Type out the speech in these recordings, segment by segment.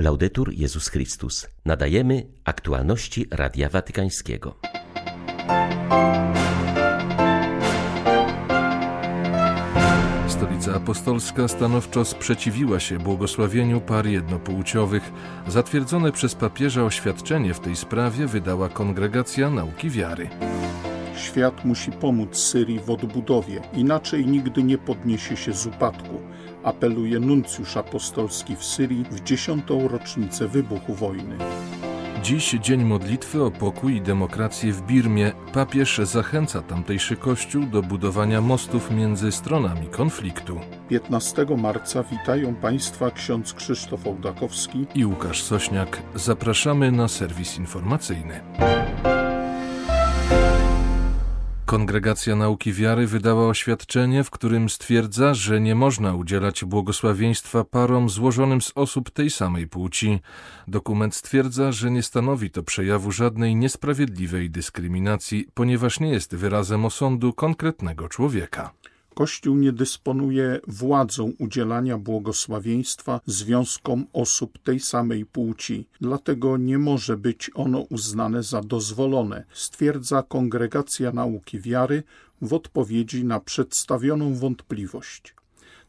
Laudetur Jezus Chrystus. Nadajemy aktualności Radia Watykańskiego. Stolica Apostolska stanowczo sprzeciwiła się błogosławieniu par jednopłciowych. Zatwierdzone przez papieża oświadczenie w tej sprawie wydała Kongregacja Nauki Wiary. Świat musi pomóc Syrii w odbudowie, inaczej nigdy nie podniesie się z upadku apeluje nuncjusz apostolski w Syrii w dziesiątą rocznicę wybuchu wojny. Dziś dzień modlitwy o pokój i demokrację w Birmie. Papież zachęca tamtejszy kościół do budowania mostów między stronami konfliktu. 15 marca witają Państwa ksiądz Krzysztof Ołdakowski i Łukasz Sośniak. Zapraszamy na serwis informacyjny. Kongregacja Nauki Wiary wydała oświadczenie, w którym stwierdza, że nie można udzielać błogosławieństwa parom złożonym z osób tej samej płci. Dokument stwierdza, że nie stanowi to przejawu żadnej niesprawiedliwej dyskryminacji, ponieważ nie jest wyrazem osądu konkretnego człowieka. Kościół nie dysponuje władzą udzielania błogosławieństwa związkom osób tej samej płci, dlatego nie może być ono uznane za dozwolone, stwierdza Kongregacja Nauki Wiary w odpowiedzi na przedstawioną wątpliwość.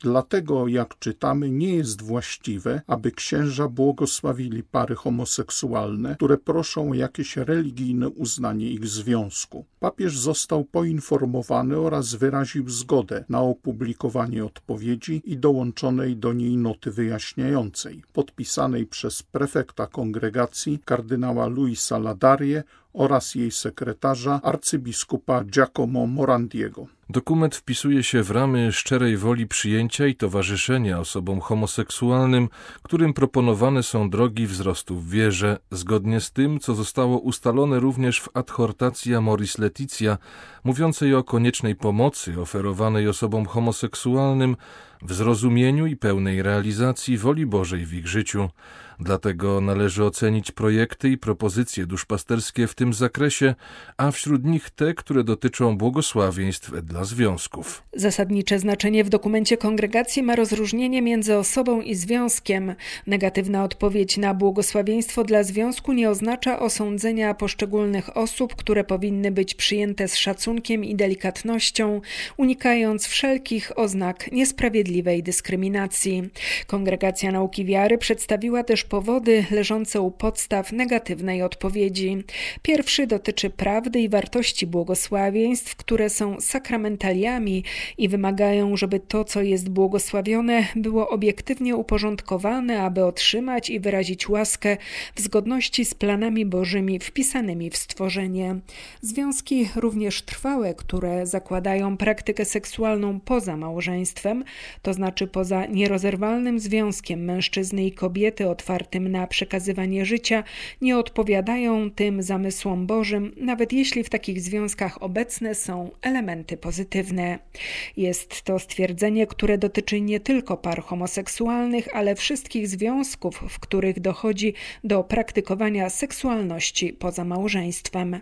Dlatego, jak czytamy, nie jest właściwe, aby księża błogosławili pary homoseksualne, które proszą o jakieś religijne uznanie ich związku. Papież został poinformowany oraz wyraził zgodę na opublikowanie odpowiedzi i dołączonej do niej noty wyjaśniającej, podpisanej przez prefekta kongregacji kardynała Luisa Ladarie oraz jej sekretarza arcybiskupa Giacomo Morandiego. Dokument wpisuje się w ramy szczerej woli przyjęcia i towarzyszenia osobom homoseksualnym, którym proponowane są drogi wzrostu w wierze, zgodnie z tym, co zostało ustalone również w adhortacji Amoris Leticia, mówiącej o koniecznej pomocy oferowanej osobom homoseksualnym w zrozumieniu i pełnej realizacji woli Bożej w ich życiu. Dlatego należy ocenić projekty i propozycje duszpasterskie w tym zakresie, a wśród nich te, które dotyczą błogosławieństw dla związków. Zasadnicze znaczenie w dokumencie kongregacji ma rozróżnienie między osobą i związkiem. Negatywna odpowiedź na błogosławieństwo dla związku nie oznacza osądzenia poszczególnych osób, które powinny być przyjęte z szacunkiem i delikatnością, unikając wszelkich oznak niesprawiedliwej dyskryminacji. Kongregacja Nauki Wiary przedstawiła też powody leżące u podstaw negatywnej odpowiedzi. Pierwszy dotyczy prawdy i wartości błogosławieństw, które są sakramentaliami i wymagają, żeby to, co jest błogosławione, było obiektywnie uporządkowane, aby otrzymać i wyrazić łaskę w zgodności z planami Bożymi wpisanymi w stworzenie. Związki również trwałe, które zakładają praktykę seksualną poza małżeństwem, to znaczy poza nierozerwalnym związkiem mężczyzny i kobiety otwartym na przekazywanie życia, nie odpowiadają tym zamysłom Bożym, nawet jeśli w takich związkach obecne są elementy pozytywne. Jest to stwierdzenie, które dotyczy nie tylko par homoseksualnych, ale wszystkich związków, w których dochodzi do praktykowania seksualności poza małżeństwem.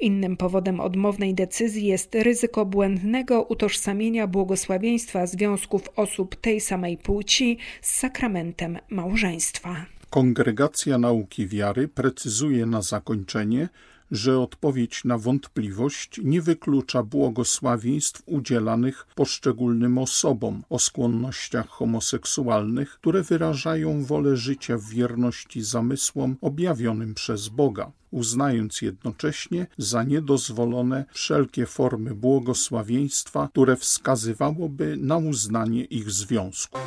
Innym powodem odmownej decyzji jest ryzyko błędnego utożsamienia błogosławieństwa związków osób tej samej płci z sakramentem małżeństwa. Kongregacja Nauki Wiary precyzuje na zakończenie, że odpowiedź na wątpliwość nie wyklucza błogosławieństw udzielanych poszczególnym osobom o skłonnościach homoseksualnych, które wyrażają wolę życia w wierności zamysłom objawionym przez Boga, uznając jednocześnie za niedozwolone wszelkie formy błogosławieństwa, które wskazywałoby na uznanie ich związku.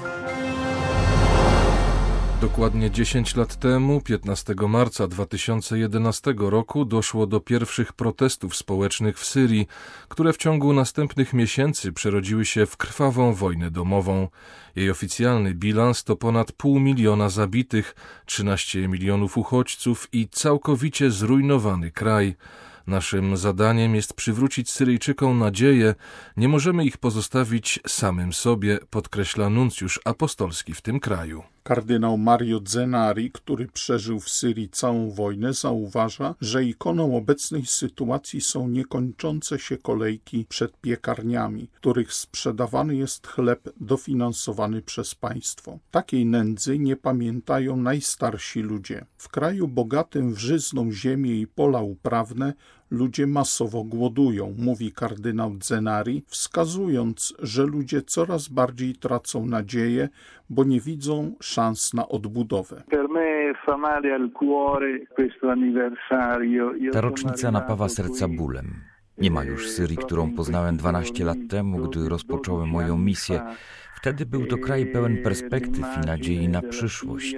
Dokładnie 10 lat temu, 15 marca 2011 roku, doszło do pierwszych protestów społecznych w Syrii, które w ciągu następnych miesięcy przerodziły się w krwawą wojnę domową. Jej oficjalny bilans to ponad pół miliona zabitych, 13 milionów uchodźców i całkowicie zrujnowany kraj. Naszym zadaniem jest przywrócić Syryjczykom nadzieję, nie możemy ich pozostawić samym sobie, podkreśla nuncjusz apostolski w tym kraju. Kardynał Mario Zenari, który przeżył w Syrii całą wojnę, zauważa, że ikoną obecnej sytuacji są niekończące się kolejki przed piekarniami, których sprzedawany jest chleb dofinansowany przez państwo. Takiej nędzy nie pamiętają najstarsi ludzie. W kraju bogatym w żyzną ziemię i pola uprawne ludzie masowo głodują, mówi kardynał Zenari, wskazując, że ludzie coraz bardziej tracą nadzieję, bo nie widzą szans na odbudowę. Ta rocznica napawa serca bólem. Nie ma już Syrii, którą poznałem 12 lat temu, gdy rozpocząłem moją misję Wtedy był to kraj pełen perspektyw i nadziei na przyszłość.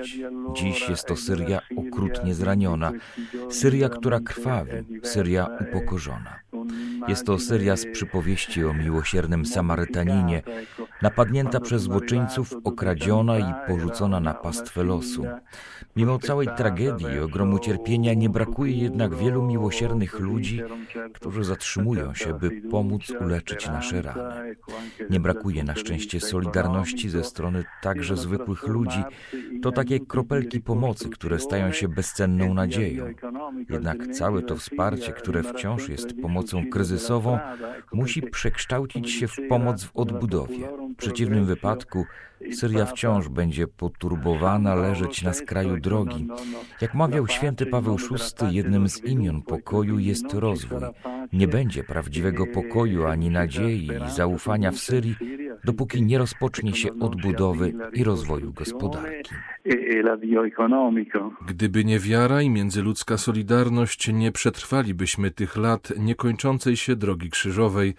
Dziś jest to Syria okrutnie zraniona, Syria, która krwawi, Syria upokorzona. Jest to Syria z przypowieści o miłosiernym Samarytaninie, napadnięta przez złoczyńców, okradziona i porzucona na pastwę losu. Mimo całej tragedii i ogromu cierpienia nie brakuje jednak wielu miłosiernych ludzi, którzy zatrzymują się, by pomóc uleczyć nasze rany. Nie brakuje na szczęście solidarności ze strony także zwykłych ludzi. To takie kropelki pomocy, które stają się bezcenną nadzieją. Jednak całe to wsparcie, które wciąż jest pomocą kryzysową, musi przekształcić się w pomoc w odbudowie. W przeciwnym wypadku Syria wciąż będzie poturbowana, leżeć na skraju drogi. Jak mawiał święty Paweł VI, jednym z imion pokoju jest rozwój. Nie będzie prawdziwego pokoju ani nadziei i zaufania w Syrii, dopóki nie rozpocznie się odbudowy i rozwoju gospodarki. Gdyby nie wiara i międzyludzka solidarność, nie przetrwalibyśmy tych lat niekończącej się drogi krzyżowej.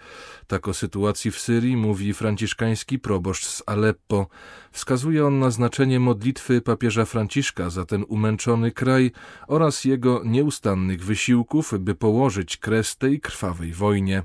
Tak o sytuacji w Syrii mówi franciszkański proboszcz z Aleppo. Wskazuje on na znaczenie modlitwy papieża Franciszka za ten umęczony kraj oraz jego nieustannych wysiłków, by położyć kres tej krwawej wojnie.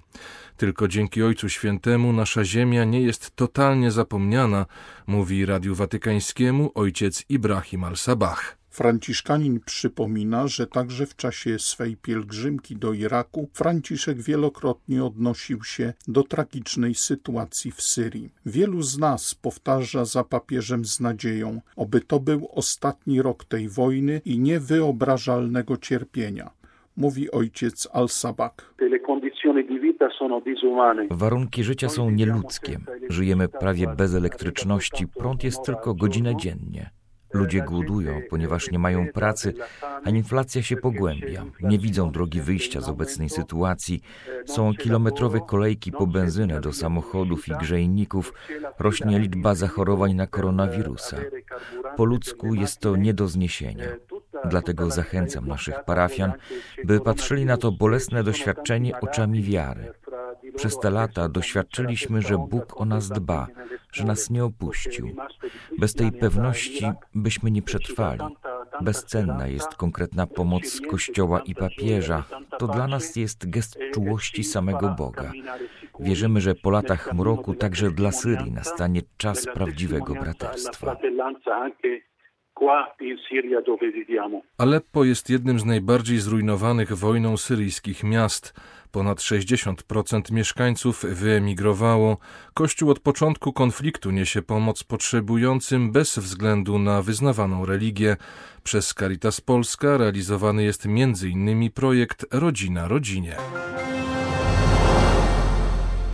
Tylko dzięki Ojcu Świętemu nasza ziemia nie jest totalnie zapomniana, mówi Radiu Watykańskiemu ojciec Ibrahim al-Sabah. Franciszkanin przypomina, że także w czasie swej pielgrzymki do Iraku Franciszek wielokrotnie odnosił się do tragicznej sytuacji w Syrii. Wielu z nas powtarza za papieżem z nadzieją, oby to był ostatni rok tej wojny i niewyobrażalnego cierpienia mówi ojciec Al-Sabak. Warunki życia są nieludzkie. Żyjemy prawie bez elektryczności, prąd jest tylko godzinę dziennie. Ludzie głodują, ponieważ nie mają pracy, a inflacja się pogłębia. Nie widzą drogi wyjścia z obecnej sytuacji. Są kilometrowe kolejki po benzynę do samochodów i grzejników. Rośnie liczba zachorowań na koronawirusa. Po ludzku jest to nie do zniesienia. Dlatego zachęcam naszych parafian, by patrzyli na to bolesne doświadczenie oczami wiary. Przez te lata doświadczyliśmy, że Bóg o nas dba, że nas nie opuścił. Bez tej pewności byśmy nie przetrwali. Bezcenna jest konkretna pomoc Kościoła i papieża. To dla nas jest gest czułości samego Boga. Wierzymy, że po latach mroku także dla Syrii nastanie czas prawdziwego braterstwa. Aleppo jest jednym z najbardziej zrujnowanych wojną syryjskich miast. Ponad 60% mieszkańców wyemigrowało. Kościół od początku konfliktu niesie pomoc potrzebującym bez względu na wyznawaną religię. Przez Caritas Polska realizowany jest m.in. projekt Rodzina Rodzinie.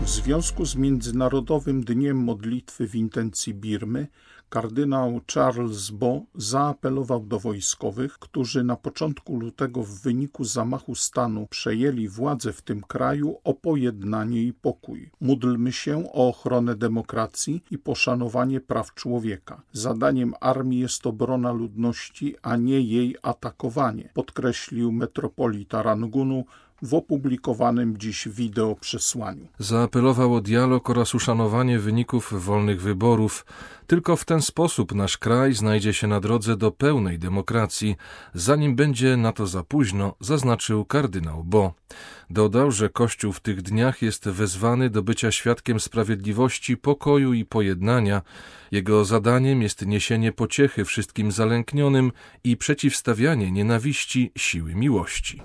W związku z Międzynarodowym Dniem Modlitwy w intencji Birmy kardynał Charles Bo zaapelował do wojskowych, którzy na początku lutego w wyniku zamachu stanu przejęli władzę w tym kraju o pojednanie i pokój. Módlmy się o ochronę demokracji i poszanowanie praw człowieka. Zadaniem armii jest obrona ludności, a nie jej atakowanie, podkreślił metropolita Rangunu w opublikowanym dziś wideo przesłaniu. Zaapelował o dialog oraz uszanowanie wyników wolnych wyborów. Tylko w ten sposób nasz kraj znajdzie się na drodze do pełnej demokracji, zanim będzie na to za późno, zaznaczył kardynał Bo. Dodał, że Kościół w tych dniach jest wezwany do bycia świadkiem sprawiedliwości, pokoju i pojednania. Jego zadaniem jest niesienie pociechy wszystkim zalęknionym i przeciwstawianie nienawiści siły miłości.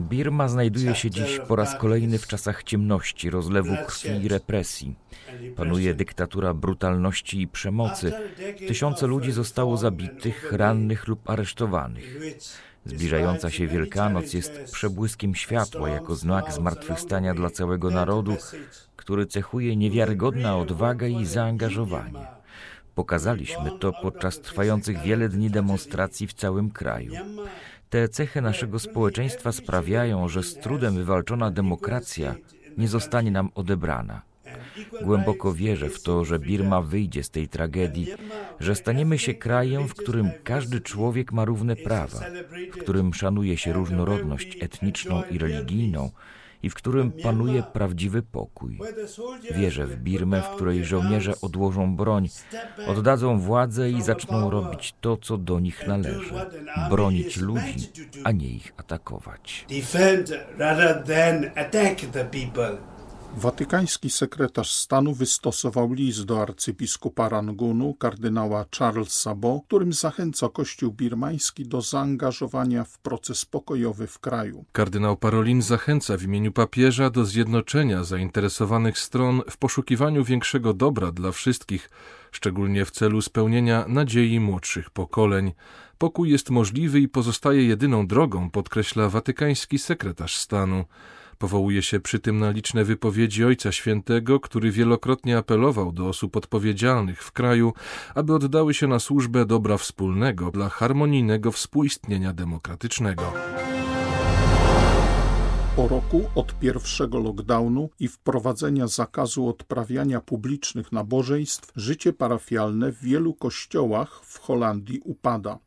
Birma znajduje się dziś po raz kolejny w czasach ciemności, rozlewu krwi i represji. Panuje dyktatura brutalności i przemocy. Tysiące ludzi zostało zabitych, rannych lub aresztowanych. Zbliżająca się Wielkanoc jest przebłyskiem światła jako znak zmartwychwstania dla całego narodu, który cechuje niewiarygodna odwaga i zaangażowanie. Pokazaliśmy to podczas trwających wiele dni demonstracji w całym kraju. Te cechy naszego społeczeństwa sprawiają, że z trudem wywalczona demokracja nie zostanie nam odebrana. Głęboko wierzę w to, że Birma wyjdzie z tej tragedii, że staniemy się krajem, w którym każdy człowiek ma równe prawa, w którym szanuje się różnorodność etniczną i religijną i w którym panuje prawdziwy pokój. Wierzę w Birmę, w której żołnierze odłożą broń, oddadzą władzę i zaczną robić to, co do nich należy bronić ludzi, a nie ich atakować. Watykański sekretarz stanu wystosował list do arcybiskupa Rangunu, kardynała Charlesa Bo, którym zachęca Kościół birmański do zaangażowania w proces pokojowy w kraju. Kardynał Parolin zachęca w imieniu papieża do zjednoczenia zainteresowanych stron w poszukiwaniu większego dobra dla wszystkich, szczególnie w celu spełnienia nadziei młodszych pokoleń. Pokój jest możliwy i pozostaje jedyną drogą, podkreśla watykański sekretarz stanu. Powołuje się przy tym na liczne wypowiedzi Ojca Świętego, który wielokrotnie apelował do osób odpowiedzialnych w kraju, aby oddały się na służbę dobra wspólnego dla harmonijnego współistnienia demokratycznego. Po roku od pierwszego lockdownu i wprowadzenia zakazu odprawiania publicznych nabożeństw, życie parafialne w wielu kościołach w Holandii upada.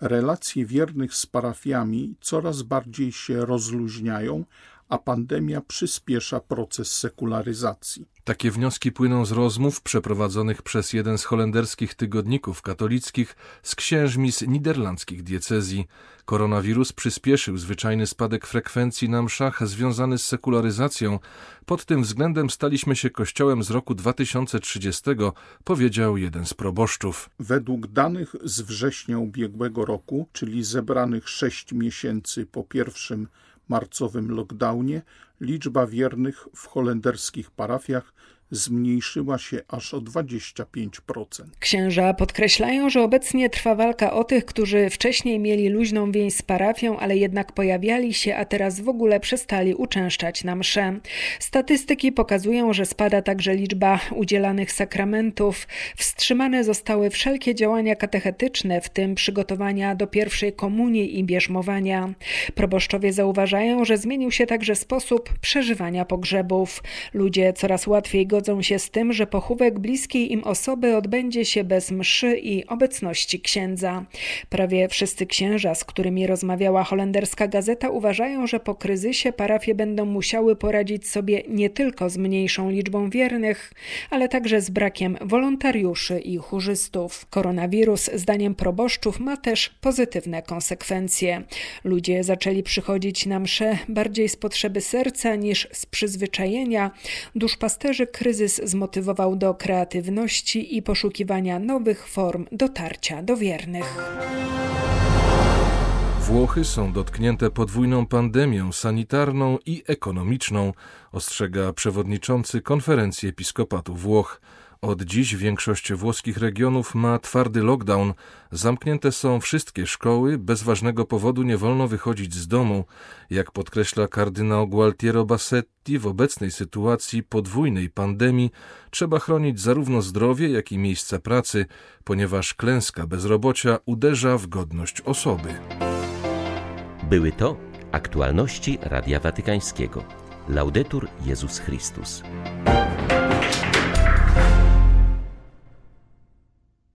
Relacje wiernych z parafiami coraz bardziej się rozluźniają, a pandemia przyspiesza proces sekularyzacji. Takie wnioski płyną z rozmów przeprowadzonych przez jeden z holenderskich tygodników katolickich z księżmi z niderlandzkich diecezji. Koronawirus przyspieszył zwyczajny spadek frekwencji na mszach związany z sekularyzacją. Pod tym względem staliśmy się kościołem z roku 2030, powiedział jeden z proboszczów. Według danych z września ubiegłego roku, czyli zebranych sześć miesięcy po pierwszym marcowym lockdownie liczba wiernych w holenderskich parafiach zmniejszyła się aż o 25%. Księża podkreślają, że obecnie trwa walka o tych, którzy wcześniej mieli luźną więź z parafią, ale jednak pojawiali się, a teraz w ogóle przestali uczęszczać na msze. Statystyki pokazują, że spada także liczba udzielanych sakramentów. Wstrzymane zostały wszelkie działania katechetyczne, w tym przygotowania do pierwszej komunii i bierzmowania. Proboszczowie zauważają, że zmienił się także sposób przeżywania pogrzebów. Ludzie coraz łatwiej godzą się z tym, że pochówek bliskiej im osoby odbędzie się bez mszy i obecności księdza. Prawie wszyscy księża, z którymi rozmawiała holenderska gazeta, uważają, że po kryzysie parafie będą musiały poradzić sobie nie tylko z mniejszą liczbą wiernych, ale także z brakiem wolontariuszy i chórzystów. Koronawirus, zdaniem proboszczów, ma też pozytywne konsekwencje. Ludzie zaczęli przychodzić na msze bardziej z potrzeby serca niż z przyzwyczajenia. Duszpasterzy kryzys zmotywował do kreatywności i poszukiwania nowych form dotarcia do wiernych. Włochy są dotknięte podwójną pandemią sanitarną i ekonomiczną, ostrzega przewodniczący konferencji episkopatu Włoch. Od dziś większość włoskich regionów ma twardy lockdown. Zamknięte są wszystkie szkoły, bez ważnego powodu nie wolno wychodzić z domu. Jak podkreśla kardynał Gualtiero Bassetti, w obecnej sytuacji podwójnej pandemii trzeba chronić zarówno zdrowie, jak i miejsca pracy, ponieważ klęska bezrobocia uderza w godność osoby. Były to aktualności Radia Watykańskiego. Laudetur Jezus Chrystus.